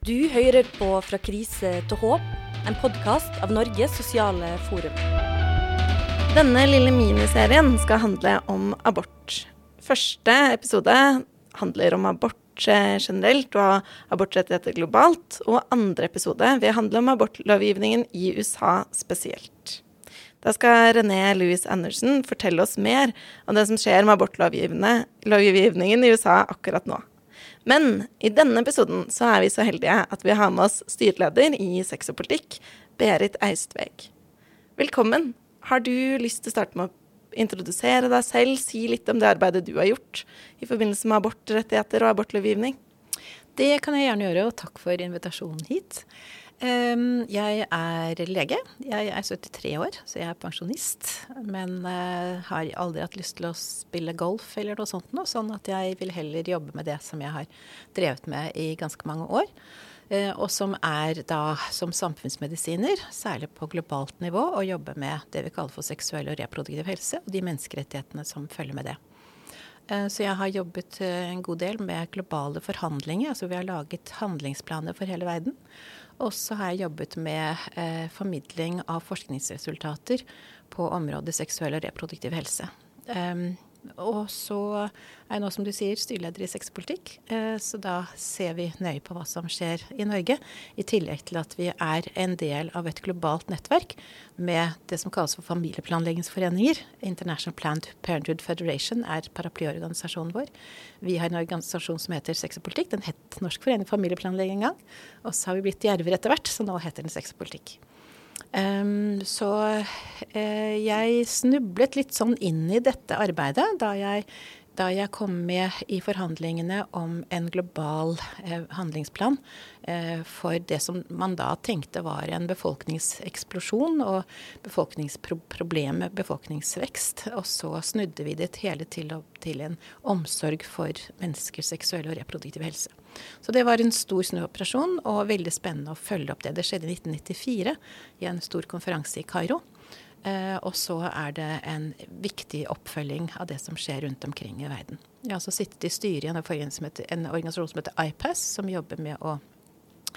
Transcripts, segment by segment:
Du hører på Fra krise til håp, en podkast av Norges sosiale forum. Denne lille miniserien skal handle om abort. Første episode handler om abort generelt og abortrettigheter globalt. Og andre episode vil handle om abortlovgivningen i USA spesielt. Da skal René Louis Andersen fortelle oss mer om det som skjer med abortlovgivningen i USA akkurat nå. Men i denne episoden så er vi så heldige at vi har med oss styreleder i Sex og politikk, Berit Eistveig. Velkommen. Har du lyst til å starte med å introdusere deg selv, si litt om det arbeidet du har gjort i forbindelse med abortrettigheter og abortlovgivning? Det kan jeg gjerne gjøre, og takk for invitasjonen hit. Jeg er lege. Jeg er 73 år, så jeg er pensjonist. Men uh, har aldri hatt lyst til å spille golf eller noe sånt noe, sånn at jeg vil heller jobbe med det som jeg har drevet med i ganske mange år. Uh, og som er da som samfunnsmedisiner, særlig på globalt nivå, å jobbe med det vi kaller for seksuell og reproduktiv helse, og de menneskerettighetene som følger med det. Uh, så jeg har jobbet en god del med globale forhandlinger. altså Vi har laget handlingsplaner for hele verden. Og så har jeg jobbet med eh, formidling av forskningsresultater på området seksuell og reproduktiv helse. Um, og så er jeg nå, som du sier, styreleder i sexpolitikk. Eh, så da ser vi nøye på hva som skjer i Norge. I tillegg til at vi er en del av et globalt nettverk med det som kalles for familieplanleggingsforeninger. International Planned Parenthood Federation er paraplyorganisasjonen vår. Vi har en organisasjon som heter Sex og politikk. Den het Norsk forening for familieplanlegging en gang. Og så har vi blitt djervere etter hvert, så nå heter den Sex og politikk. Um, så uh, jeg snublet litt sånn inn i dette arbeidet da jeg, da jeg kom med i forhandlingene om en global uh, handlingsplan uh, for det som man da tenkte var en befolkningseksplosjon og befolkningsproblemet befolkningsvekst. Og så snudde vi det hele til, til en omsorg for menneskers seksuelle og reproduktive helse. Så det var en stor snuoperasjon, og veldig spennende å følge opp det. Det skjedde i 1994 i en stor konferanse i Kairo. Eh, og så er det en viktig oppfølging av det som skjer rundt omkring i verden. Jeg har også sittet i styret i en, en organisasjon som heter IPAS, som jobber med å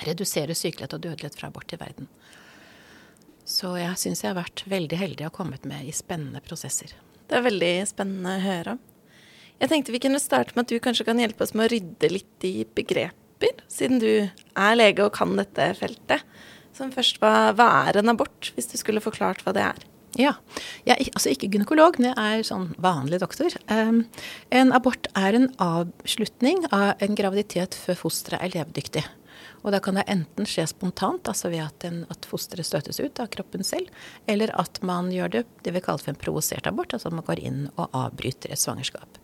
redusere sykelighet og dødelighet fra abort i verden. Så jeg syns jeg har vært veldig heldig og kommet med i spennende prosesser. Det er veldig spennende å høre. Jeg tenkte vi kunne starte med at du kanskje kan hjelpe oss med å rydde litt i begreper, siden du er lege og kan dette feltet. Som først, hva, hva er en abort, hvis du skulle forklart hva det er? Ja. Jeg er altså ikke gynekolog, men jeg er sånn vanlig doktor. Um, en abort er en avslutning av en graviditet før fosteret er levedyktig. Og da kan det enten skje spontant, altså ved at, en, at fosteret støtes ut av kroppen selv, eller at man gjør det det vi kaller for en provosert abort, altså at man går inn og avbryter et svangerskap.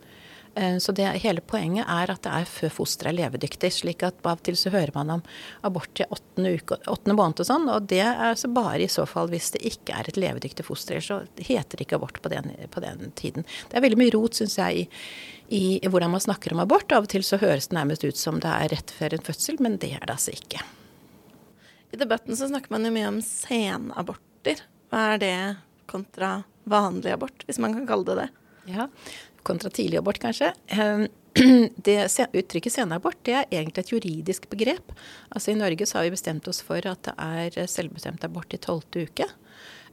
Eh, så det, hele poenget er at det er før fosteret er levedyktig. slik at Av og til så hører man om abort i åttende, uke, åttende måned og sånn. Og det er altså bare i så fall hvis det ikke er et levedyktig foster. Så heter det ikke abort på den, på den tiden. Det er veldig mye rot, syns jeg, i, i, hvordan man snakker om abort. Av og til så høres det nærmest ut som det er rett før en fødsel, men det er det altså ikke. I debatten så snakker man jo mye om senaborter. Hva er det kontra vanlig abort, hvis man kan kalle det det? Ja, kontra tidlig abort, kanskje. Ehm, det Uttrykket senabort det er egentlig et juridisk begrep. Altså I Norge så har vi bestemt oss for at det er selvbestemt abort i tolvte uke.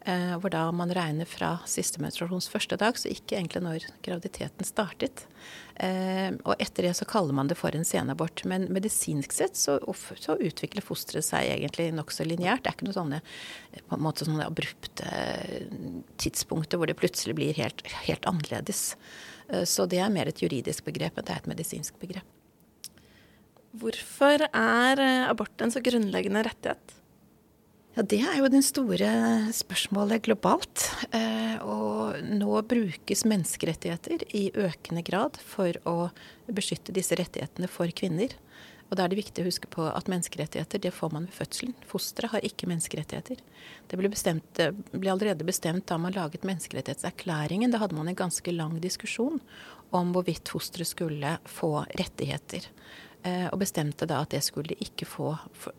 Eh, hvor da man regner fra siste menstruasjons første dag, så ikke egentlig når graviditeten startet. Eh, og etter det så kaller man det for en senabort. Men medisinsk sett så, så utvikler fosteret seg egentlig nokså lineært. Det er ikke noe sånne, på en måte sånne abrupte tidspunkter hvor det plutselig blir helt, helt annerledes. Eh, så det er mer et juridisk begrep enn det er et medisinsk begrep. Hvorfor er eh, abort en så grunnleggende rettighet? Ja, Det er jo den store spørsmålet globalt. Eh, og nå brukes menneskerettigheter i økende grad for å beskytte disse rettighetene for kvinner. Og da er det viktig å huske på at menneskerettigheter det får man ved fødselen. Fosteret har ikke menneskerettigheter. Det ble, bestemt, ble, allerede bestemt da man laget menneskerettighetserklæringen. Da hadde man en ganske lang diskusjon om hvorvidt fosteret skulle få rettigheter. Eh, og bestemte da at det skulle ikke få.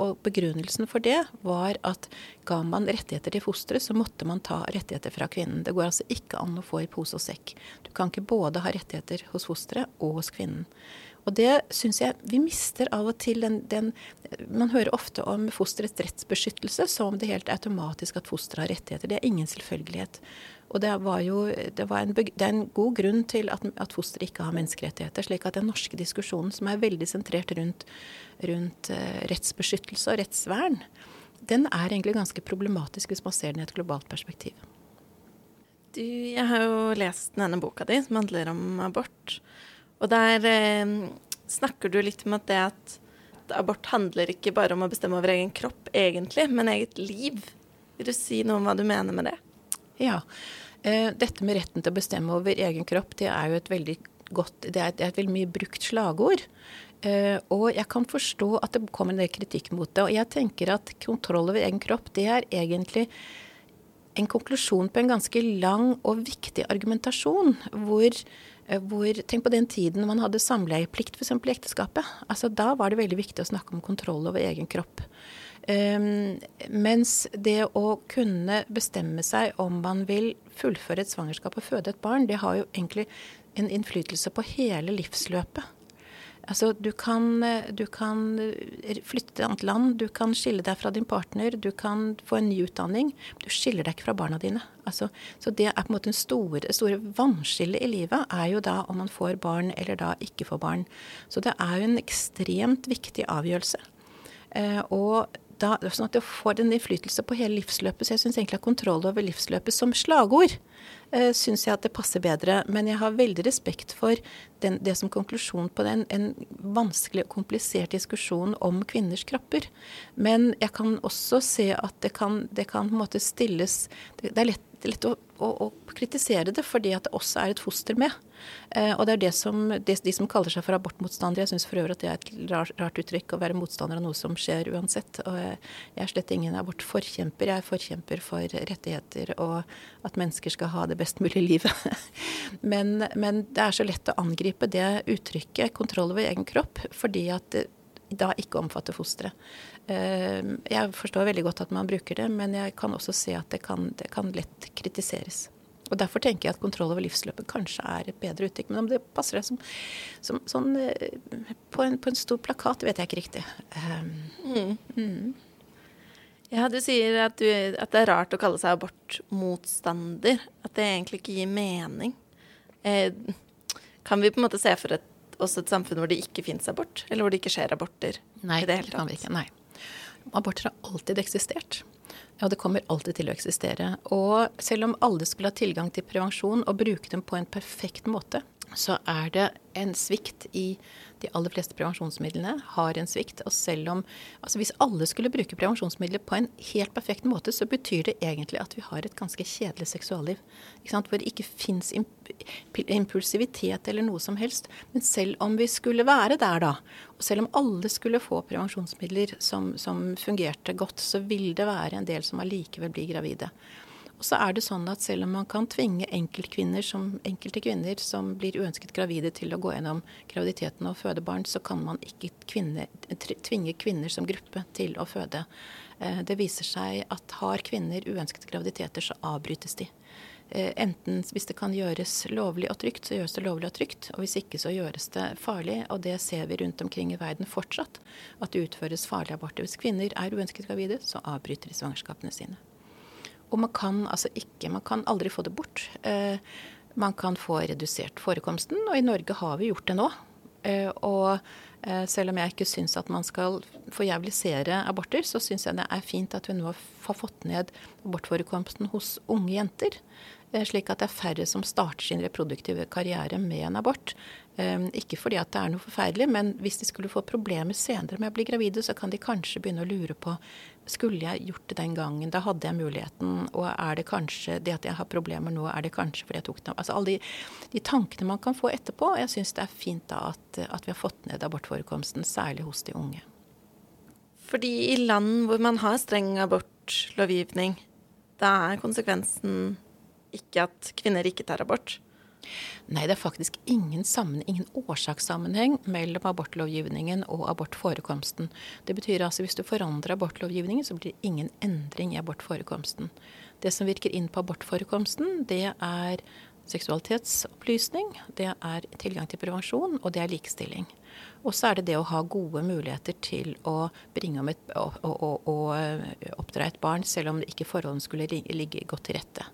Og begrunnelsen for det var at ga man rettigheter til fosteret, så måtte man ta rettigheter fra kvinnen. Det går altså ikke an å få i pose og sekk. Du kan ikke både ha rettigheter hos fosteret og hos kvinnen. Og det syns jeg vi mister av og til den, den Man hører ofte om fosterets rettsbeskyttelse som om det helt automatisk at fosteret har rettigheter. Det er ingen selvfølgelighet. Og det, jo, det, en, det er en god grunn til at, at fosteret ikke har menneskerettigheter. slik at den norske diskusjonen, som er veldig sentrert rundt, rundt uh, rettsbeskyttelse og rettsvern, den er egentlig ganske problematisk hvis man ser den i et globalt perspektiv. Du, jeg har jo lest denne boka di som handler om abort. Og der eh, snakker du litt om at det at abort handler ikke bare om å bestemme over egen kropp, egentlig, men eget liv. Vil du si noe om hva du mener med det? Ja. Eh, dette med retten til å bestemme over egen kropp, det er jo et veldig godt Det er et, det er et veldig mye brukt slagord. Uh, og jeg kan forstå at det kommer en del kritikk mot det. Og jeg tenker at kontroll over egen kropp, det er egentlig en konklusjon på en ganske lang og viktig argumentasjon. Hvor, hvor Tenk på den tiden man hadde samleieplikt f.eks. i ekteskapet. Altså, da var det veldig viktig å snakke om kontroll over egen kropp. Um, mens det å kunne bestemme seg om man vil fullføre et svangerskap og føde et barn, det har jo egentlig en innflytelse på hele livsløpet. Altså, du kan, du kan flytte til et annet land, du kan skille deg fra din partner, du kan få en ny utdanning. Du skiller deg ikke fra barna dine. Altså, så det er på en måte en store, store vannskillet i livet er jo da om man får barn eller da ikke får barn. Så det er jo en ekstremt viktig avgjørelse. Eh, og da, sånn at det får en innflytelse på hele livsløpet. Så jeg syns egentlig at kontroll over livsløpet som slagord eh, syns jeg at det passer bedre. Men jeg har veldig respekt for den, det som konklusjon på den, en vanskelig og komplisert diskusjon om kvinners kropper. Men jeg kan også se at det kan, det kan på en måte stilles Det, det er lett, lett å, å, å, kritisere det fordi at det også er et foster med. Eh, og det er det som de, de som kaller seg for abortmotstandere, jeg syns for øvrig at det er et rart, rart, uttrykk å være motstander av noe som skjer uansett. Og jeg, jeg er slett ingen abortforkjemper. Jeg er forkjemper for rettigheter og at mennesker skal ha det best mulig livet. men, men det er så lett å angripe det uttrykket, kontroll over egen kropp, fordi at det da ikke omfatter fosteret. Eh, jeg forstår veldig godt at man bruker det, men jeg kan også se at det kan, det kan lett kritiseres. Og Derfor tenker jeg at kontroll over livsløpet kanskje er et bedre uttrykk. Men om det passer deg som, som sånn eh, på en, på en, stor plakat, vet jeg ikke riktig. Um, mm. Mm. Ja, du sier at, du, at, det er rart å kalle seg abortmotstander. At det egentlig ikke gir mening. Eh, kan vi på en måte se for et, oss et samfunn hvor det ikke fins abort? Eller hvor det ikke skjer aborter? Nei, det, det kan vi ikke. Nei. Aborter har alltid eksistert. Og det kommer alltid til å eksistere. Og selv om alle skulle ha tilgang til prevensjon og bruke dem på en perfekt måte, så er det en svikt i de aller fleste prevensjonsmidlene har en svikt. Og selv om Altså hvis alle skulle bruke prevensjonsmidler på en helt perfekt måte, så betyr det egentlig at vi har et ganske kjedelig seksualliv. Hvor det ikke fins impulsivitet eller noe som helst. Men selv om vi skulle være der, da, og selv om alle skulle få prevensjonsmidler som, som fungerte godt, så vil det være en del som allikevel blir gravide. Og så er det sånn at selv om man kan tvinge enkeltkvinner som, enkelte kvinner som blir uønsket gravide til å gå gjennom graviditeten og føde barn, så kan man ikke kvinne, tvinge kvinner som gruppe til å føde. Eh, det viser seg at har kvinner uønskede graviditeter, så avbrytes de. Eh, enten hvis det kan gjøres lovlig og trygt, så gjøres det lovlig og trygt. Og hvis ikke, så gjøres det farlig. Og det ser vi rundt omkring i verden fortsatt. At det utføres farlige aborter. Hvis kvinner er uønsket gravide, så avbryter de svangerskapene sine. Og man kan altså ikke Man kan aldri få det bort. Eh, man kan få redusert forekomsten, og i Norge har vi gjort det nå. Eh, og eh, selv om jeg ikke syns at man skal forjævlisere aborter, så syns jeg det er fint at vi nå har fått ned abortforekomsten hos unge jenter. Eh, slik at det er færre som starter sin reproduktive karriere med en abort. Eh, ikke fordi at det er noe forferdelig, men hvis de skulle få problemer senere med å bli gravide, så kan de kanskje begynne å lure på skulle jeg gjort det den gangen, da hadde jeg muligheten, og er det kanskje det at jeg har problemer nå, er det kanskje fordi jeg tok det Altså alle de, de tankene man kan få etterpå. Jeg syns det er fint da at, at vi har fått ned abortforekomsten, særlig hos de unge. Fordi i land hvor man har streng abortlovgivning, da er konsekvensen ikke at kvinner ikke tar abort? Nei, det er faktisk ingen, ingen årsakssammenheng mellom abortlovgivningen og abortforekomsten. Det betyr altså hvis du forandrer abortlovgivningen, så blir det ingen endring i abortforekomsten. Det som virker inn på abortforekomsten, det er seksualitetsopplysning, det er tilgang til prevensjon, og det er likestilling. Og så er det det å ha gode muligheter til å bringe om et, å, å, å, eh, oppdra et barn, selv om ikke forholdene skulle ligge godt til rette.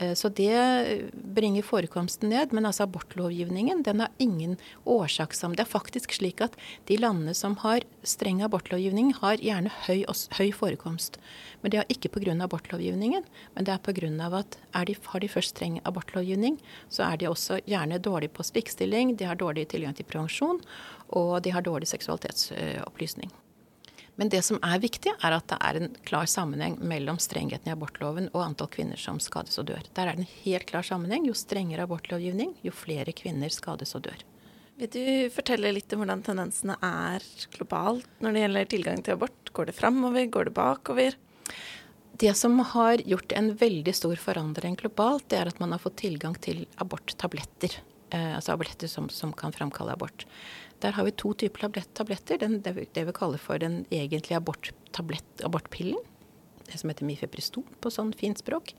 Eh, så det bringer forekomsten ned. Men altså abortlovgivningen den har ingen årsakssammenheng. Det er faktisk slik at de landene som har streng abortlovgivning, har gjerne høy, høy forekomst. Men det er ikke pga. abortlovgivningen, men det er pga. at er de, har de først streng abortlovgivning, så er de også gjerne dårlige på spikkstilling, de har dårlig tilgang til prevensjon, og de har dårlig seksualitetsopplysning. Men det som er viktig, er at det er en klar sammenheng mellom strengheten i abortloven og antall kvinner som skades og dør. Der er det en helt klar sammenheng. Jo strengere abortlovgivning, jo flere kvinner skades og dør. Vil du fortelle litt om hvordan tendensene er globalt når det gjelder tilgang til abort? Går det framover, går det bakover? Det som har gjort en veldig stor forandring globalt, det er at man har fått tilgang til aborttabletter. Eh, altså tabletter som, som, kan framkalle abort. Der har vi to typer tabletter. Den, det, vi kaller for den egentlige abortpillen. Det som heter Mifepristol på sånn fint språk.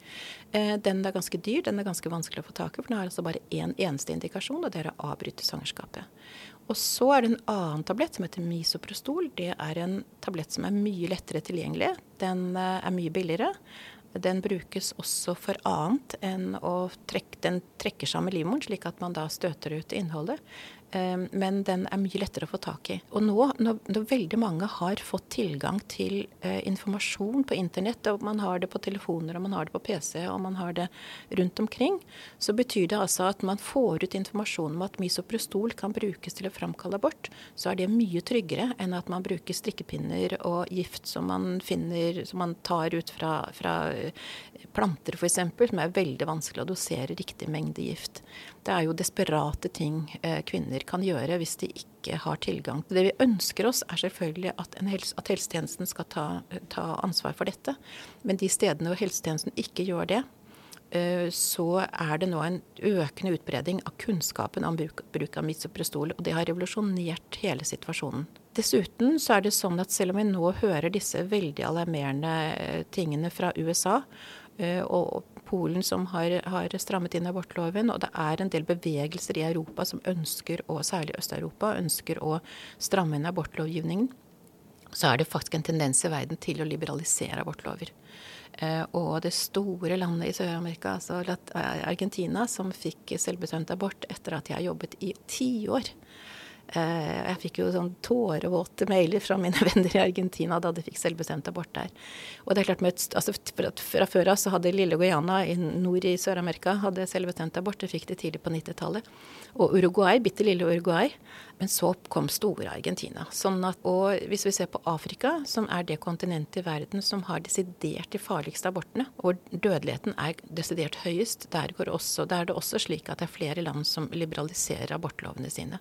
Eh, den er ganske dyr, den er ganske vanskelig å få tak i. For den har altså bare én en eneste indikasjon, og det er å avbryte svangerskapet. Og så er det en annen tablett som heter Misoprostol. Det er en tablett som er mye lettere tilgjengelig. Den eh, er mye billigere. Den brukes også for annet enn å trekke Den trekker sammen livmoren, slik at man da støter ut innholdet. Ehm, men den er mye lettere å få tak i. Og nå, når, når veldig mange har fått tilgang til eh, informasjon på internett, og man har det på telefoner, og man har det på PC, og man har det rundt omkring, så betyr det altså at man får ut informasjon om at misoprostol kan brukes til å framkalle abort. Så er det mye tryggere enn at man bruker strikkepinner og gift som man finner, som man tar ut fra, fra eh, planter f.eks., som er veldig vanskelig å dosere riktig mengde gift. Det er jo desperate ting eh, kvinner kvinner kan gjøre hvis de ikke har tilgang. Det vi ønsker oss, er selvfølgelig at, helse, at helsetjenesten skal ta, ta, ansvar for dette. Men de stedene hvor helsetjenesten ikke gjør det, eh, så er det nå en økende utbredning av kunnskapen om bruk, bruk av misoprostol. Og det har revolusjonert hele situasjonen. Dessuten så er det sånn at selv om vi nå hører disse veldig alarmerende eh, tingene fra USA, eh, og Polen som har, har, strammet inn abortloven, og det er en del bevegelser i Europa som ønsker, og særlig Øst-Europa, ønsker å stramme inn abortlovgivningen. Så er det faktisk en tendens i verden til å liberalisere abortlover. Eh, og det store landet i Sør-Amerika, altså Argentina, som fikk selvbestemt abort etter at jeg har jobbet i tiår jeg fikk jo sånn tårevåte mailer fra mine venner i Argentina da de fikk selvbestemt abort der. Og det er klart, med, altså, Fra før av så hadde lille Guyana i nord i Sør-Amerika hadde selvbestemt abort. Det fikk de tidlig på 90-tallet. Og Uruguay, bitte lille Uruguay. Men så kom store Argentina. Sånn at, og hvis vi ser på Afrika, som er det kontinentet i verden som har desidert de farligste abortene, hvor dødeligheten er desidert høyest, der, også, der er det også slik at det er flere land som liberaliserer abortlovene sine.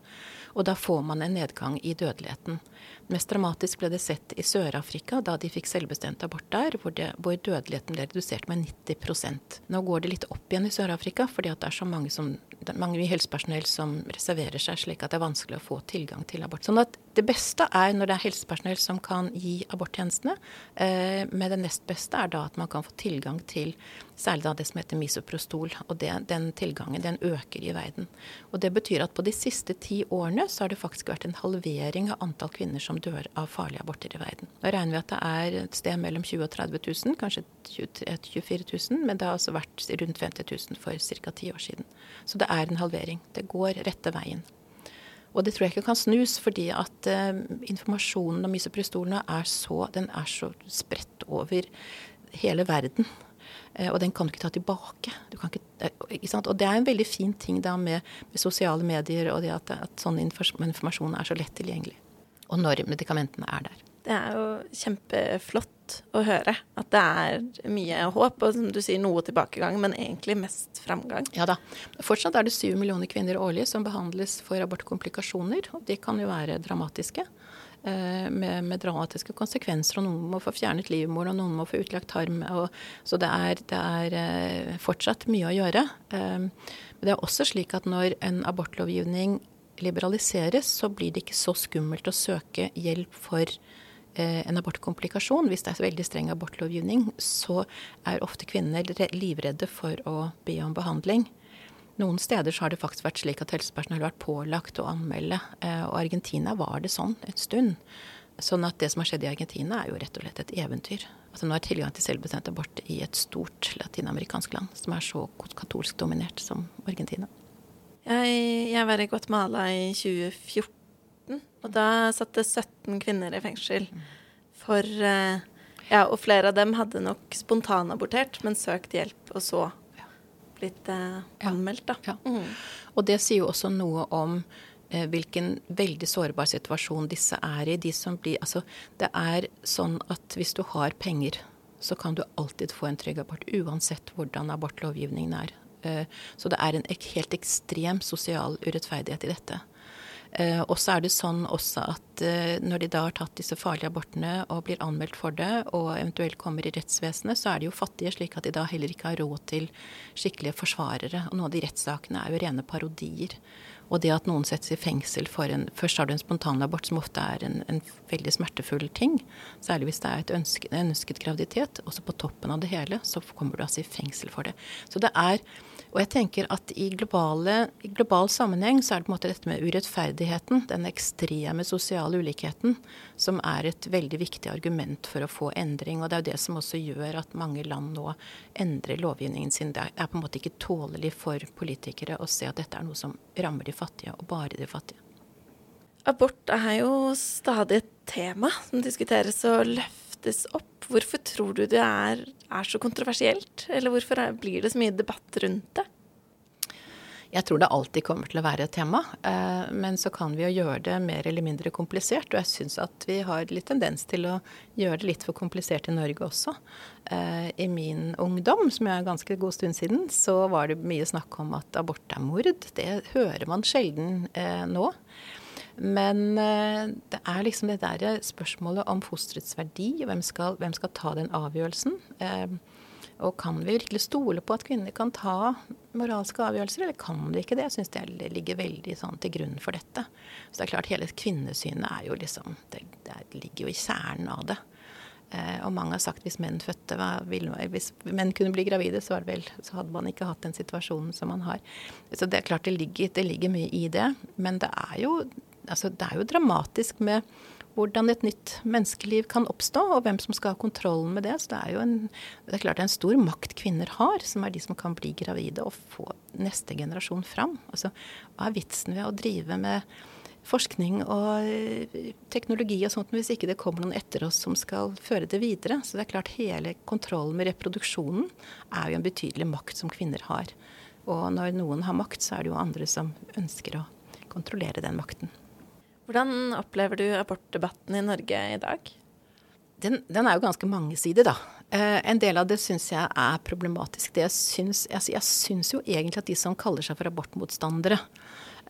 Og da får man en nedgang i dødeligheten. Mest dramatisk ble det sett i Sør-Afrika, da de fikk selvbestemt abort der, hvor, det, hvor, dødeligheten ble redusert med 90% Nå går det litt opp igjen i Sør-Afrika, fordi det er så mange, som, mange helsepersonell som reserverer seg, slik at det er vanskelig å få tilgang til abort. Sånn at det beste er når det er helsepersonell som kan gi aborttjenestene. Eh, men det nest beste er da at man kan få tilgang til særlig da det som heter misoprostol. Og det, den tilgangen den øker i verden. Og det betyr at på de siste ti årene så har det faktisk vært en halvering av antall kvinner som dør av farlige aborter i verden. Nå regner vi at det er et sted mellom 20 og 30 000, kanskje 24 000, men det har altså vært rundt 50 000 for ca. ti år siden. Så det er en halvering. Det går rette veien. Og det tror jeg ikke kan snus, fordi at eh, informasjonen om misoprostolene er så, er så spredt over hele verden. Eh, og den kan du ikke ta tilbake. Ikke, uh, ikke og det er en veldig fin ting da med, med sosiale medier og det at, at sånn informasjon er så lett tilgjengelig og når medikamentene er der. Det er jo kjempeflott å høre at det er mye håp, og som du sier, noe tilbakegang, men egentlig mest framgang. Ja da. Fortsatt er det syv millioner kvinner årlig som behandles for abortkomplikasjoner. og De kan jo være dramatiske. Eh, med, med, dramatiske konsekvenser, og noen må få fjernet livmoren, og noen må få utlagt tarm. Og, så det er, det er, eh, fortsatt mye å gjøre. Eh, men det er også slik at når en abortlovgivning liberaliseres, så blir det ikke så skummelt å søke hjelp for en abortkomplikasjon. Hvis det er veldig streng abortlovgivning, så er ofte kvinner livredde for å be om behandling. noen steder så har det faktisk vært slik at helsepersonell har vært pålagt å anmelde. Eh, og Argentina var det sånn en stund. Sånn at det som har skjedd i Argentina, er jo rett og slett et eventyr. Altså Nå er tilgang til selvbestemt abort i et stort latinamerikansk land som er så katolsk dominert som Argentina. Jeg, jeg var i Guatemala i 2014, og da satt det 17 kvinner i fengsel. For eh, Ja, og flere av dem hadde nok spontanabortert, men søkt hjelp, og så blitt eh, anmeldt, da. Ja. Mm. Og det sier jo også noe om eh, hvilken veldig sårbar situasjon disse er i. De som blir Altså, det er sånn at hvis du har penger, så kan du alltid få en trygg abort, uansett hvordan abortlovgivningen er. Så det er en helt ekstrem sosial urettferdighet i dette. Eh, og så er det sånn også at eh, når de da har tatt disse farlige abortene og blir anmeldt for det, og eventuelt kommer i rettsvesenet, så er de jo fattige, slik at de da heller ikke har råd til skikkelige forsvarere. Og noen av de rettssakene er jo rene parodier. Og det at noen settes i fengsel for en Først har du en spontanabort, som ofte er en, en, veldig smertefull ting. Særlig hvis det er ønsket, en ønsket graviditet. Og så på toppen av det hele så kommer du altså i fengsel for det. Så det er og jeg tenker at i, globale, i global sammenheng så er det på en måte dette med urettferdigheten, den ekstreme sosiale ulikheten, som er et veldig viktig argument for å få endring. Og det er jo det som også gjør at mange land nå endrer lovgivningen sin. Det er på en måte ikke tålelig for politikere å se at dette er noe som rammer de fattige, og bare de fattige. Abort er jo stadig et tema som diskuteres og løftes opp. Hvorfor tror du det er, er så kontroversielt? Eller hvorfor er, blir det så mye debatt rundt det? Jeg tror det alltid kommer til å være et tema, eh, men så kan vi jo gjøre det mer eller mindre komplisert. Og jeg syns at vi har litt tendens til å gjøre det litt for komplisert i Norge også. Eh, I min ungdom, som er en ganske god stund siden, så var det mye snakk om at abort er mord. Det hører man sjelden eh, nå. Men eh, det er liksom det der spørsmålet om fosterets verdi. Hvem skal, hvem skal ta den avgjørelsen? Eh, og kan vi virkelig stole på at kvinner kan ta moralske avgjørelser, eller kan de ikke det? Jeg syns det ligger veldig sånn til grunn for dette. Så det er klart, hele kvinnesynet er jo liksom Det, det ligger jo i kjernen av det. Eh, og mange har sagt hvis menn fødte vil, Hvis menn kunne bli gravide, så, vel, så, hadde man ikke hatt den situasjonen som man har. Så det er klart det ligger, det ligger mye i det. Men det er jo altså, det er jo dramatisk med hvordan et nytt menneskeliv kan oppstå, og hvem som skal ha kontrollen med det. Så det er jo en, det er klart det er en stor makt kvinner har, som er de som kan bli gravide og få neste generasjon fram. Altså, hva er vitsen ved å drive med forskning og eh, teknologi og sånt hvis ikke det kommer noen etter oss som skal føre det videre. Så det er klart hele kontrollen med reproduksjonen er jo en betydelig makt som kvinner har. Og når noen har makt, så er det jo andre som ønsker å kontrollere den makten. Hvordan opplever du abortdebatten i Norge i dag? Den, den er jo ganske mangesidig, da. Eh, en del av det syns jeg er problematisk. Det jeg syns, altså jeg syns jo egentlig at de som kaller seg for abortmotstandere,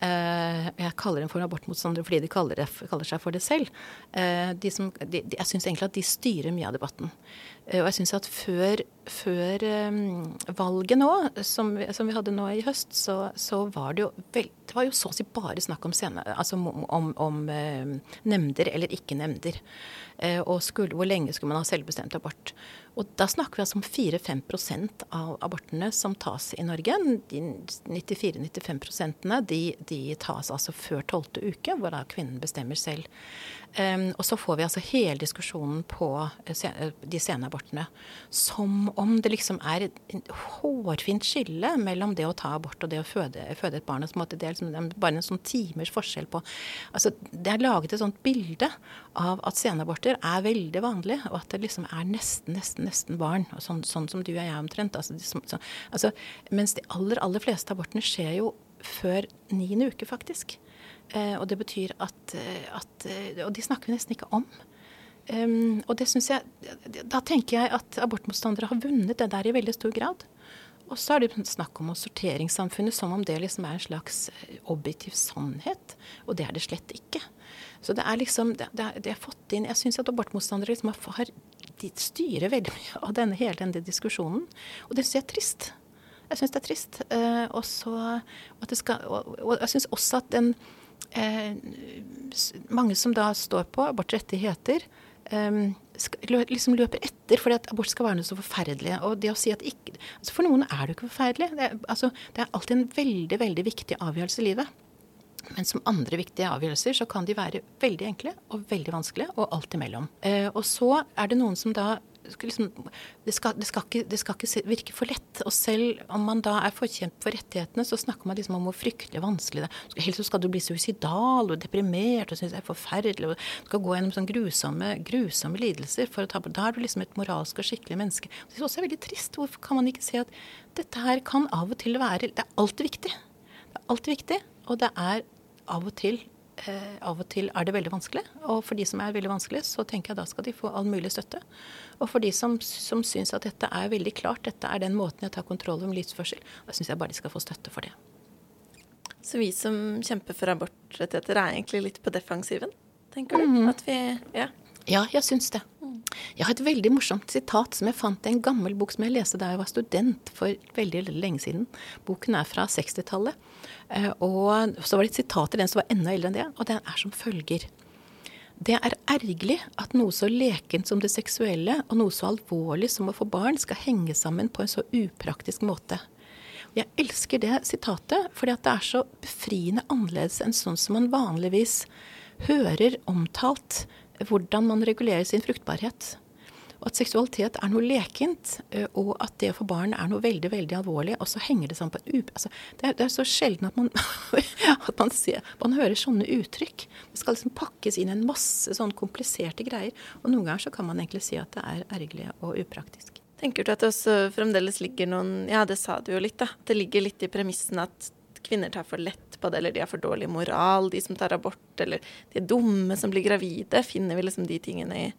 eh, jeg kaller dem for abortmotstandere fordi de kaller, kaller seg for det selv. Eh, de som, de, jeg syns egentlig at de styrer mye av debatten. Eh, og jeg syns at før, før um, valget nå, som vi, som vi, hadde nå i høst, så, så var det jo vel, det var jo så å si bare snakk om, scene, altså om, om, om uh, nemnder eller ikke nemnder. Og skulle, hvor lenge skulle man ha selvbestemt abort. Og da snakker vi altså om 4-5% av abortene som tas i Norge. De 94-95 de, de tas altså før tolvte uke, hvor da kvinnen bestemmer selv. Og så får vi altså hele diskusjonen på de sene abortene som om det liksom er et hårfint skille mellom det å ta abort og det å føde, føde et barn. Altså, det er liksom bare en sånn timers forskjell på altså, Det er laget et sånt bilde av at senaborter er veldig vanlig, og at det liksom er nesten, nesten, nesten barn. Sånn, sånn, som du og jeg omtrent. Altså, så, altså, mens de aller, aller fleste abortene skjer jo før niende uke, faktisk. Eh, og det betyr at, eh, at, eh, Og de snakker vi nesten ikke om. Um, og det synes jeg Da tenker jeg at abortmotstandere har vunnet det der i veldig stor grad. Og så er det snakk om sorteringssamfunnet som om det liksom er en slags objektiv sannhet. Og det er det slett ikke. Så det er liksom Det, det, er fått inn Jeg syns at abortmotstandere liksom har, de styrer veldig mye av denne, hele denne diskusjonen. Og det syns jeg er trist. Jeg syns det er trist. Uh, og, så, og, skal, og, og jeg syns også at den eh, mange som da står på abortrettigheter, um, liksom løper etter fordi at abort skal være noe så forferdelig. Og det å si at ikke altså For noen er det jo ikke forferdelig. Det er, altså, det er alltid en veldig, veldig viktig avgjørelse i livet. Men som andre viktige avgjørelser så kan de være veldig enkle og veldig vanskelige, og alt imellom. Eh, og så er det noen som da liksom, det, skal, det, skal ikke, det, skal, ikke, virke for lett. Og selv om man da er forkjempet for rettighetene, så snakker man liksom om hvor fryktelig vanskelig det er. Helst så skal du bli suicidal og deprimert og synes det er forferdelig og skal gå gjennom sånn grusomme, grusomme lidelser. for å ta, Da er du liksom et moralsk og skikkelig menneske. Det er også veldig trist. Hvorfor kan man ikke se at dette her kan av og til være Det er alltid viktig. Det er alltid viktig, og det er av og til eh, av og til er det veldig vanskelig. Og for de som er veldig vanskelig, så tenker jeg da skal de få all mulig støtte. Og for de som, som syns at dette er veldig klart, dette er den måten jeg tar kontroll over livsførsel, da syns jeg bare de skal få støtte for det. Så vi som kjemper for abortrettigheter er egentlig litt på defensiven, tenker du? Mm. At vi Ja. Ja, jeg syns det. Jeg har et veldig morsomt sitat som jeg fant i en gammel bok som jeg leste da jeg var student for veldig lenge siden. Boken er fra 60-tallet. Eh, og så var det et sitat i den som var enda eldre enn det, og den er som følger. Det er ergerlig at noe så lekent som det seksuelle, og noe så alvorlig som å få barn, skal henge sammen på en så upraktisk måte. Jeg elsker det sitatet, fordi det er så befriende annerledes enn sånn som man vanligvis hører omtalt hvordan man regulerer sin fruktbarhet. Og at seksualitet er noe lekent, eh, og at det få barn er noe veldig veldig alvorlig. Og så henger det sammen på et altså, det, er, det, er, så sjelden at man, at man, ser, man hører sånne uttrykk. Det skal liksom pakkes inn en masse sånn kompliserte greier. Og noen ganger så kan man egentlig si at det er ergerlig og upraktisk. Tenker du at det også fremdeles ligger noen Ja, det sa du jo litt, da. Det ligger litt i premissen at kvinner tar for lett på det, eller de har for dårlig moral, de som tar abort, eller de er dumme som blir gravide. Finner vi liksom de tingene i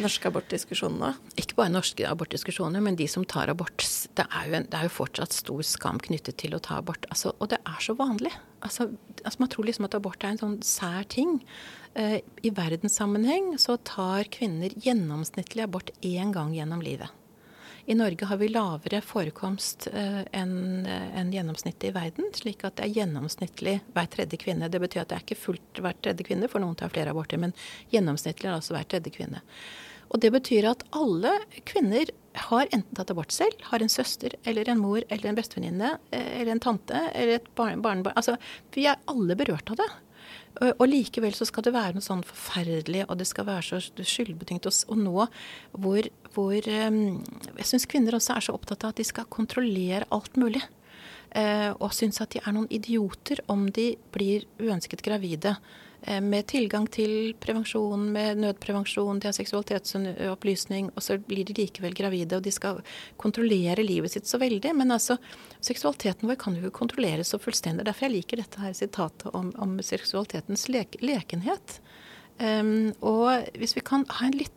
norske abortdiskusjoner nå? Ikke bare norske abortdiskusjoner, men de som tar abort. Det er, jo, det er jo fortsatt stor skam knyttet til å ta abort. Altså, og det er så vanlig. Altså, altså Man tror liksom at abort er en sånn sær ting. Eh, I verdenssammenheng så tar kvinner gjennomsnittlig abort én gang gjennom livet. I Norge har vi lavere forekomst uh, enn en gjennomsnittet i verden, slik at det er gjennomsnittlig hver tredje kvinne. Det betyr at det er ikke fullt hver tredje kvinne, for noen tar flere aborter, men gjennomsnittlig er altså hver tredje kvinne. Og det betyr at alle kvinner har enten tatt abort selv, har en søster eller en mor eller en bestevenninne eh, eller en tante eller et barn, barn. Altså, vi er alle berørt av det. Og likevel så skal det være noe sånn forferdelig, og det skal være så skyldbetynget. Og nå hvor, hvor ehm, Jeg syns kvinner også er så opptatt av at de skal kontrollere alt mulig. Eh, og syns at de er noen idioter om de blir uønsket gravide. Eh, med tilgang til prevensjon, med nødprevensjon, de har seksualitetsopplysning, og så blir de likevel gravide, og de skal kontrollere livet sitt så veldig. Men altså, seksualiteten vår kan jo ikke kontrolleres så fullstendig. Derfor jeg liker dette her sitatet om, om seksualitetens lek lekenhet. Um, og hvis vi kan ha en litt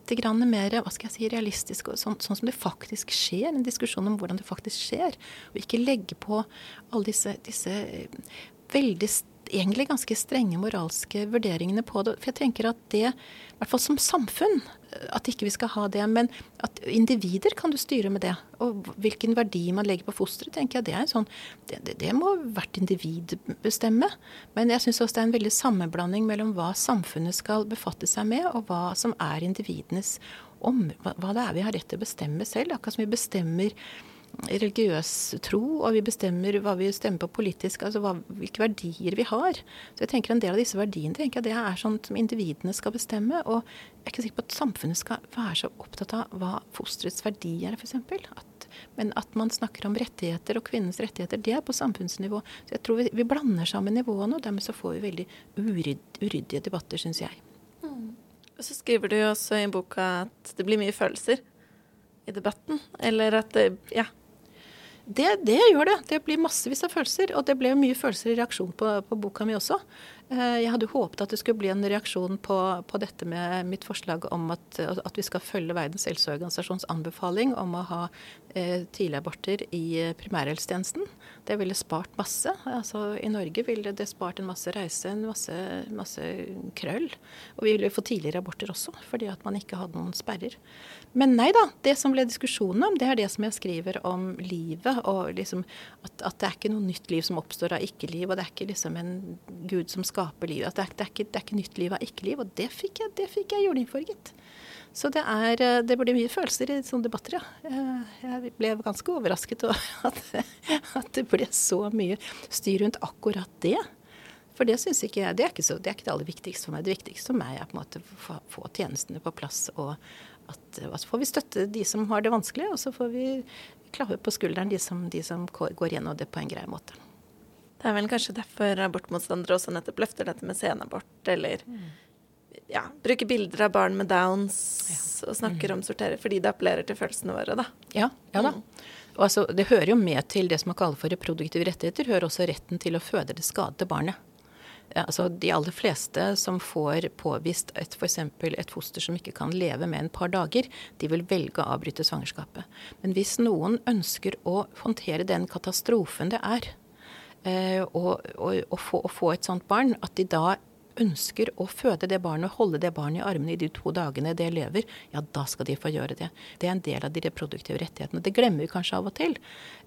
mer hva skal jeg si, realistisk, sånn, sånn, som det faktisk skjer, en diskusjon om hvordan det faktisk skjer, og ikke legge på alle disse, disse veldig egentlig ganske strenge moralske vurderingene på det. For jeg tenker at det, i hvert fall som samfunn, at ikke vi skal ha det. Men at individer kan du styre med det. Og hvilken verdi man legger på fosteret, tenker jeg det er sånn Det, det, det må hvert individ bestemme. Men jeg syns også det er en veldig sammenblanding mellom hva samfunnet skal befatte seg med, og hva som er individenes om, hva, hva det er vi har rett til å bestemme selv. Akkurat som vi bestemmer religiøs tro, og vi bestemmer hva vi stemmer på politisk, altså hva, hvilke verdier vi har. Så jeg tenker En del av disse verdiene tenker jeg, det er sånn som individene skal bestemme. Og jeg er ikke sikker på at samfunnet skal være så opptatt av hva fosterets verdi er, f.eks. Men at man snakker om rettigheter og kvinnens rettigheter, det er på samfunnsnivå. Så jeg tror vi, vi blander sammen nivåene, og dermed så får vi veldig urydd, uryddige debatter, syns jeg. Mm. Og så skriver du jo også i boka at det blir mye følelser i debatten. Eller at det, ja, det, det, gjør det. Det blir massevis av følelser. Og det ble mye følelser i reaksjon på, på boka mi også. Eh, jeg hadde håpet at det skulle bli en reaksjon på, på dette med mitt forslag om at, at, vi skal følge Verdens helseorganisasjons anbefaling om å ha eh, tidligaborter i primærhelsetjenesten. Det ville spart masse. Altså, I Norge ville det spart en masse reise, en masse, masse krøll. Og vi ville få tidligere aborter også, fordi at man ikke hadde noen sperrer. Men nei da, det som ble diskusjonen om, det er det som jeg skriver om livet. Og liksom at, at det er ikke noe nytt liv som oppstår av ikke-liv, og det er ikke liksom en gud som skaper liv. At det er, det ikke, det er ikke, nytt liv av ikke-liv. Og det fikk jeg, det fikk jeg gitt. Så det, er, eh, det blir mye følelser i sånne debatter, ja. Jeg ble ganske overrasket over at, at det ble så mye styr rundt akkurat det. For det syns ikke jeg det er ikke, så, det er ikke det aller viktigste for meg. Det viktigste for meg er på en måte å få tjenestene på plass. Og at, at så får vi støtte de som har det vanskelig, og så får vi klappe på skulderen de som, de som går gjennom det på en grei måte. Det er vel kanskje derfor abortmotstandere også nettopp løfter dette med senabort, eller mm. ja, bruker bilder av barn med downs ja. og snakker mm. om sortere, fordi det appellerer til følelsene våre, da. Ja, ja da. Mm. Og altså, det hører jo med til det som man kaller for reproduktive rettigheter, hører også retten til å føde det skadede barnet altså de aller fleste som får påvist et, for et foster som ikke kan leve med en par dager, de vil velge å avbryte svangerskapet. Men hvis noen ønsker å håndtere den katastrofen det er, eh, få, og få et sånt barn, at de da ønsker å føde det barnet, holde det barnet i armene i de to dagene det lever, ja, da skal de få gjøre det. Det er en del av de reproduktive rettighetene. Det glemmer vi kanskje av og til.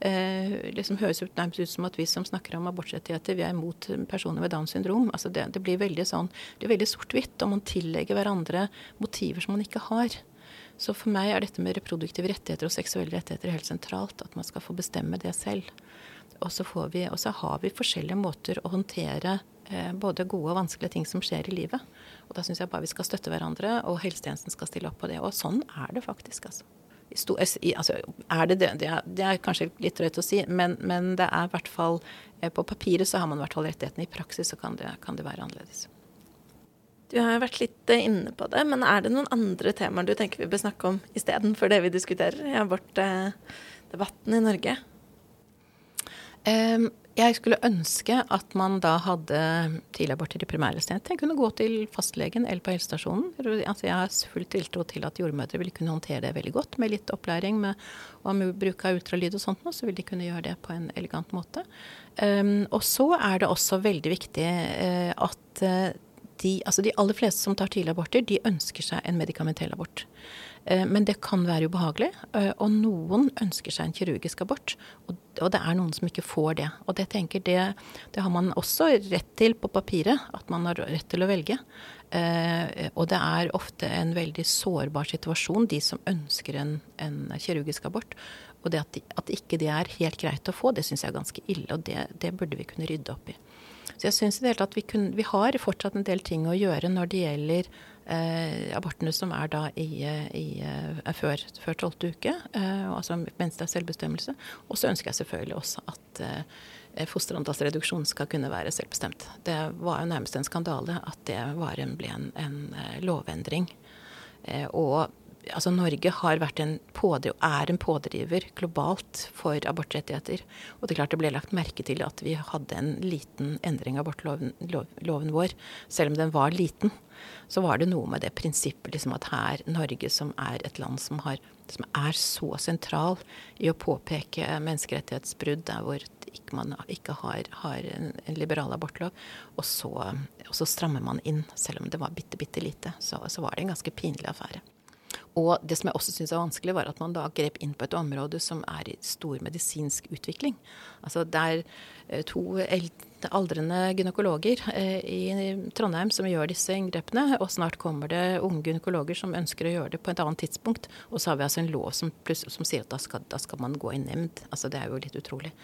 Eh, liksom høres ut, nærmest ut som at vi som snakker om abortrettigheter, vi er imot personer med Downs syndrom. Altså det, det, blir veldig sånn, veldig sort-hvitt, og man tillegger hverandre motiver som man ikke har. Så for meg er dette med reproduktive rettigheter og seksuelle rettigheter helt sentralt. At man skal få bestemme det selv. Og så, vi, og så har vi forskjellige måter å håndtere Eh, både gode og vanskelige ting som skjer i livet. Og da syns jeg bare vi skal støtte hverandre, og helsetjenesten skal stille opp på det. Og sånn er det faktisk, altså. Sto, altså er det, det, det, er, kanskje litt drøyt å si, men, men, det er i hvert fall eh, På papiret så har man i hvert fall rettighetene. I praksis så kan det, kan det være annerledes. Du har vært litt eh, inne på det, men er det noen andre temaer du tenker vi bør snakke om istedenfor det vi diskuterer i abortdebatten i Norge? Um, jeg skulle ønske at man da hadde tidligaborter i primærhelsetjenesten. Jeg kunne gå til fastlegen eller på helsestasjonen. Altså jeg har full tiltro til at jordmødre ville kunne håndtere det veldig godt med litt opplæring med, og med bruk av ultralyd og sånt, så vil de kunne gjøre det på en elegant måte. Um, og så er det også veldig viktig uh, at uh, de, altså de aller fleste som tar tidligaborter, de ønsker seg en medikamentell abort. Eh, men det kan være ubehagelig. Eh, og noen ønsker seg en kirurgisk abort, og, det er noen som ikke får det. Og det tenker det, det har man også rett til på papiret, at man har rett til å velge. Eh, og det er ofte en veldig sårbar situasjon, de som ønsker en, en kirurgisk abort. Og det at, de, at, ikke det er helt greit å få, det syns jeg er ganske ille, og det, det burde vi kunne rydde opp i. Så jeg syns i det hele tatt vi, kun, vi har fortsatt en del ting å gjøre når det gjelder abortene som er da i, i, er før, før 12. uke, eh, altså mens det er selvbestemmelse. Og så ønsker jeg selvfølgelig også at eh, fosterantallsreduksjon skal kunne være selvbestemt. Det var jo nærmest en skandale at det en, ble en, en eh, lovendring. Eh, og altså Norge har vært en pådriver, er en pådriver globalt for abortrettigheter. Og det er klart det ble lagt merke til at vi hadde en liten endring av abortloven lov, vår. Selv om den var liten, så var det noe med det prinsippet liksom at her, Norge som er et land som, har, som er så sentral i å påpeke menneskerettighetsbrudd der hvor ikke man ikke har, har en, en, liberal abortlov, og så, og så, strammer man inn, selv om det var bitte, bitte lite. Så, så var det en ganske pinlig affære. Og det som jeg også syns er vanskelig, var at man da grep inn på et område som er i stor medisinsk utvikling. Altså det er eh, to aldrende gynekologer eh, i Trondheim som gjør disse inngrepene, og snart kommer det unge gynekologer som ønsker å gjøre det på et annet tidspunkt. Og så har vi altså en lov som, som sier at da skal, da skal man gå i nemnd. Altså det er jo litt utrolig.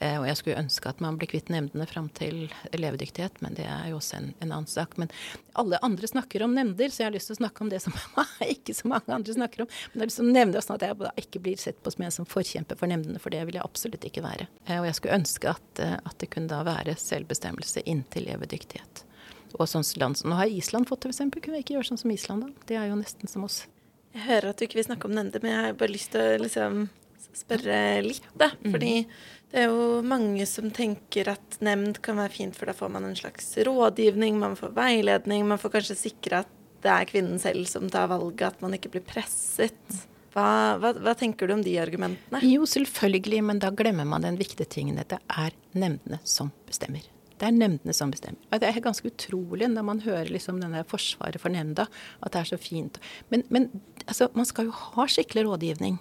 Eh, og jeg skulle ønske at man ble kvitt nemndene fram til levedyktighet, men det er jo også en, en, annen sak. Men alle andre snakker om nemnder, så jeg har lyst til å snakke om det som ikke så mange andre snakker om. Men jeg har lyst til å nevne det sånn at jeg ikke blir sett på som en som forkjemper for nemndene, for det vil jeg absolutt ikke være. Eh, og jeg skulle ønske at, eh, at det kunne da være selvbestemmelse inntil levedyktighet. Og sånn land som Nå har Island fått det, f.eks. Kunne vi ikke gjøre sånn som Island, da? Det er jo nesten som oss. Jeg hører at du ikke vil snakke om nemnder, men jeg har bare lyst til å liksom spørre litt, da. Mm. Det er jo mange som tenker at nemnd kan være fint, for da får man en slags rådgivning, man får veiledning, man får kanskje sikre at det er kvinnen selv som tar valget, at man ikke blir presset. Hva, hva, hva, tenker du om de argumentene? Jo, selvfølgelig, men da glemmer man den viktige tingen. Det er nemndene som bestemmer. Det er nemndene som bestemmer. Det er ganske utrolig når man hører liksom denne forsvaret for nemnda, at det er så fint. Men, men altså, man skal jo ha skikkelig rådgivning.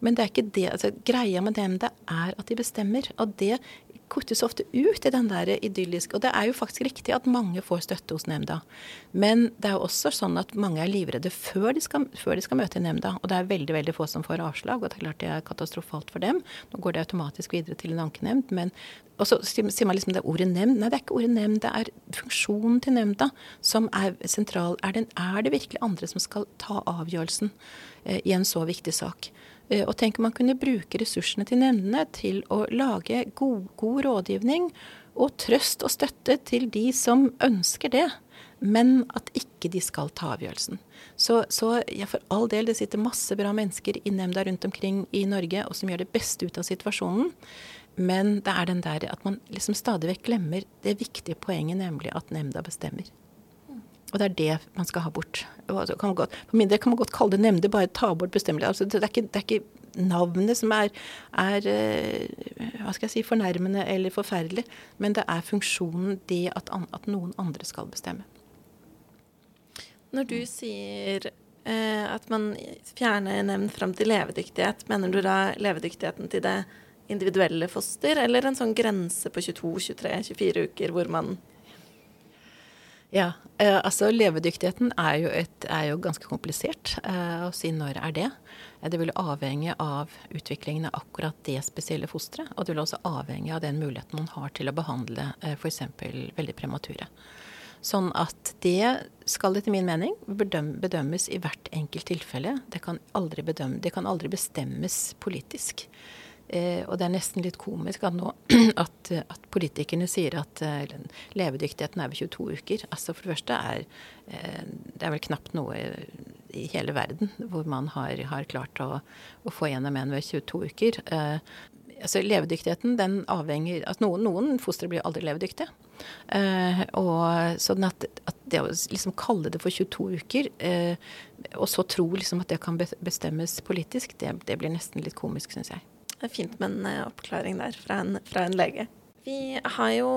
Men det er ikke det. Altså, greia med nemnda er at de bestemmer. Og det kuttes ofte ut i den der idylliske Og det er jo faktisk riktig at mange får støtte hos nemnda. Men det er jo også sånn at mange er livredde før de skal, før de skal møte i nemnda. Og det er veldig veldig få som får avslag, og det er klart det er katastrofalt for dem. Nå går det automatisk videre til en ankenemnd. Men og så sier man liksom det er ordet nemnd. Nei, det er ikke ordet nemnd. Det er funksjonen til nemnda som er sentral. Er det, er det virkelig andre som skal ta avgjørelsen eh, i en så viktig sak? Eh, og tenk om man kunne bruke ressursene til nemndene til å lage god, god, rådgivning og trøst og støtte til de som ønsker det, men at ikke de skal ta avgjørelsen. Så, så ja, for all del, det sitter masse bra mennesker i nemnda rundt omkring i Norge og som gjør det beste ut av situasjonen. Men det er den der at man liksom stadig vekk glemmer det viktige poenget, nemlig at nemnda bestemmer. Og det er det man skal ha bort. Kan godt, for min del kan man godt kalle det nemnder, bare ta bort bestemmelser. Altså, det, det, er ikke, navnet som er, er, eh, hva skal jeg si, fornærmende eller forferdelig, men det er funksjonen, det at, at noen andre skal bestemme. Når du sier eh, at man fjerner nemnd fram til levedyktighet, mener du da levedyktigheten til det individuelle foster, eller en sånn grense på 22, 23, 24 uker hvor man ja, eh, altså levedyktigheten er jo, et, er jo ganske komplisert eh, å si når er det. Eh, det vil avhenge av utviklingen av akkurat det spesielle fosteret. Og det vil også avhenge av den muligheten man har til å behandle eh, f.eks. veldig premature. Sånn at det skal etter min mening bedømmes i hvert enkelt tilfelle. Det kan aldri, bedømme, det kan aldri bestemmes politisk. Eh, og det er nesten litt komisk at nå at, at politikerne sier at eh, levedyktigheten er ved 22 uker. Altså For det første er eh, det er vel knapt noe i hele verden hvor man har, har klart å, å, få gjennom en ved 22 uker. Eh, altså Levedyktigheten den avhenger at Noen, noen fostre blir aldri levedyktige. Eh, og sånn at, at, det å liksom kalle det for 22 uker, eh, og så tro liksom at det kan bestemmes politisk, det, det blir nesten litt komisk, syns jeg. Det er fint med en eh, oppklaring der fra en, fra en lege. Vi har jo,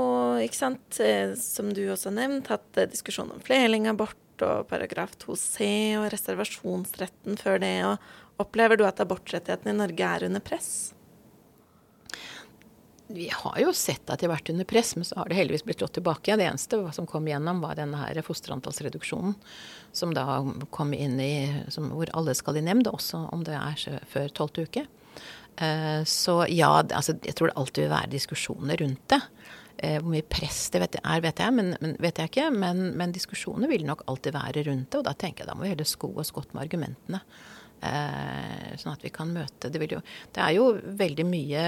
ikke sant, eh, som du også har nevnt, hatt eh, diskusjon om flerlingabort og paragraf 2c og reservasjonsretten før det. og Opplever du at abortrettighetene i Norge er under press? Vi har jo sett at de har vært under press, men så har det heldigvis blitt slått tilbake. Det eneste som kom gjennom, var denne her fosterantallsreduksjonen, som da kom inn i som, Hvor alle skal i nemnd, også om det er før tolvte uke. Eh, så ja, altså, jeg tror det alltid vil være diskusjoner rundt det. Eh, hvor mye press det er, vet jeg, men, men, vet jeg ikke. Men, men, diskusjoner vil nok alltid være rundt det. Og da tenker jeg da må vi heller sko oss godt med argumentene. Eh, sånn at vi kan møte det, jo, det er jo veldig mye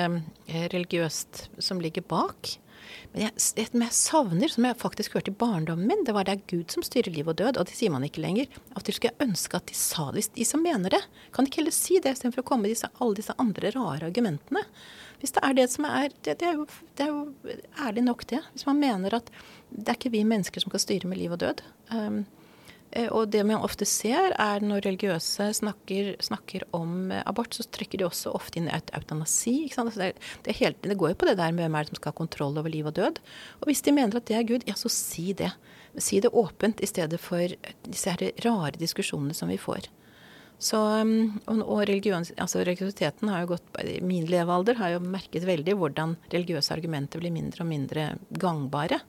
religiøst som ligger bak. Men jeg, det jeg savner, som jeg faktisk hørte i barndommen min, det var det er Gud som styrer liv og død, og det sier man ikke lenger. Av skulle jeg ønske at de sa det, de som mener det. Kan de ikke heller si det, istedenfor å komme med disse, alle disse andre rare argumentene? Hvis det er det som er det, det, er jo, det, er jo, ærlig nok, det. Hvis man mener at det er ikke vi mennesker som kan styre med liv og død. Um, og det man ofte ser, er når religiøse snakker, snakker om eh, abort, så trykker de også ofte inn eutanasi. Altså det, det, helt, det, går jo på det der med hvem er det som skal ha kontroll over liv og død. Og hvis de mener at det er Gud, ja, så si det. Si det åpent i stedet for disse her rare diskusjonene som vi får. Så, og, og religion, altså religiøsiteten har jo gått I min levealder har jo merket veldig hvordan religiøse argumenter blir mindre og mindre gangbare.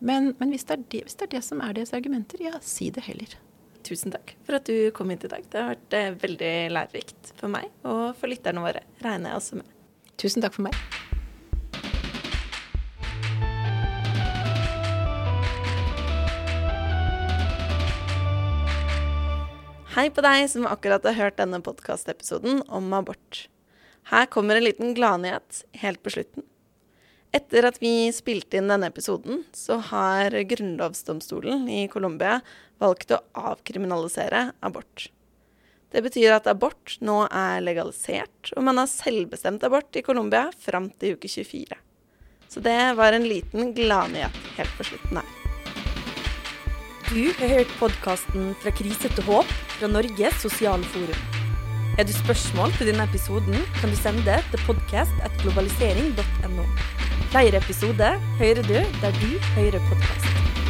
Men, men hvis, det det, hvis, det er det, som er deres argumenter, ja, si det heller. Tusen takk for at du kom hit i dag. Det har vært eh, veldig lærerikt for meg og for lytterne våre. Regner jeg også med. Tusen takk for meg. Hei på deg som akkurat har hørt denne podkastepisoden om abort. Her kommer en liten gladnyhet helt på slutten. Etter at vi spilte inn denne episoden, så har grunnlovsdomstolen i Colombia valgt å avkriminalisere abort. Det betyr at abort nå er legalisert, og man har selvbestemt abort i Colombia fram til uke 24. Så det var en liten gladnyhet helt på slutten her. Du har hørt podkasten 'Fra krise til håp' fra Norges sosiale forum. Har du spørsmål til denne episoden, kan du sende det til podkast.globalisering.no. Flere episoder hører du der du hører podkast.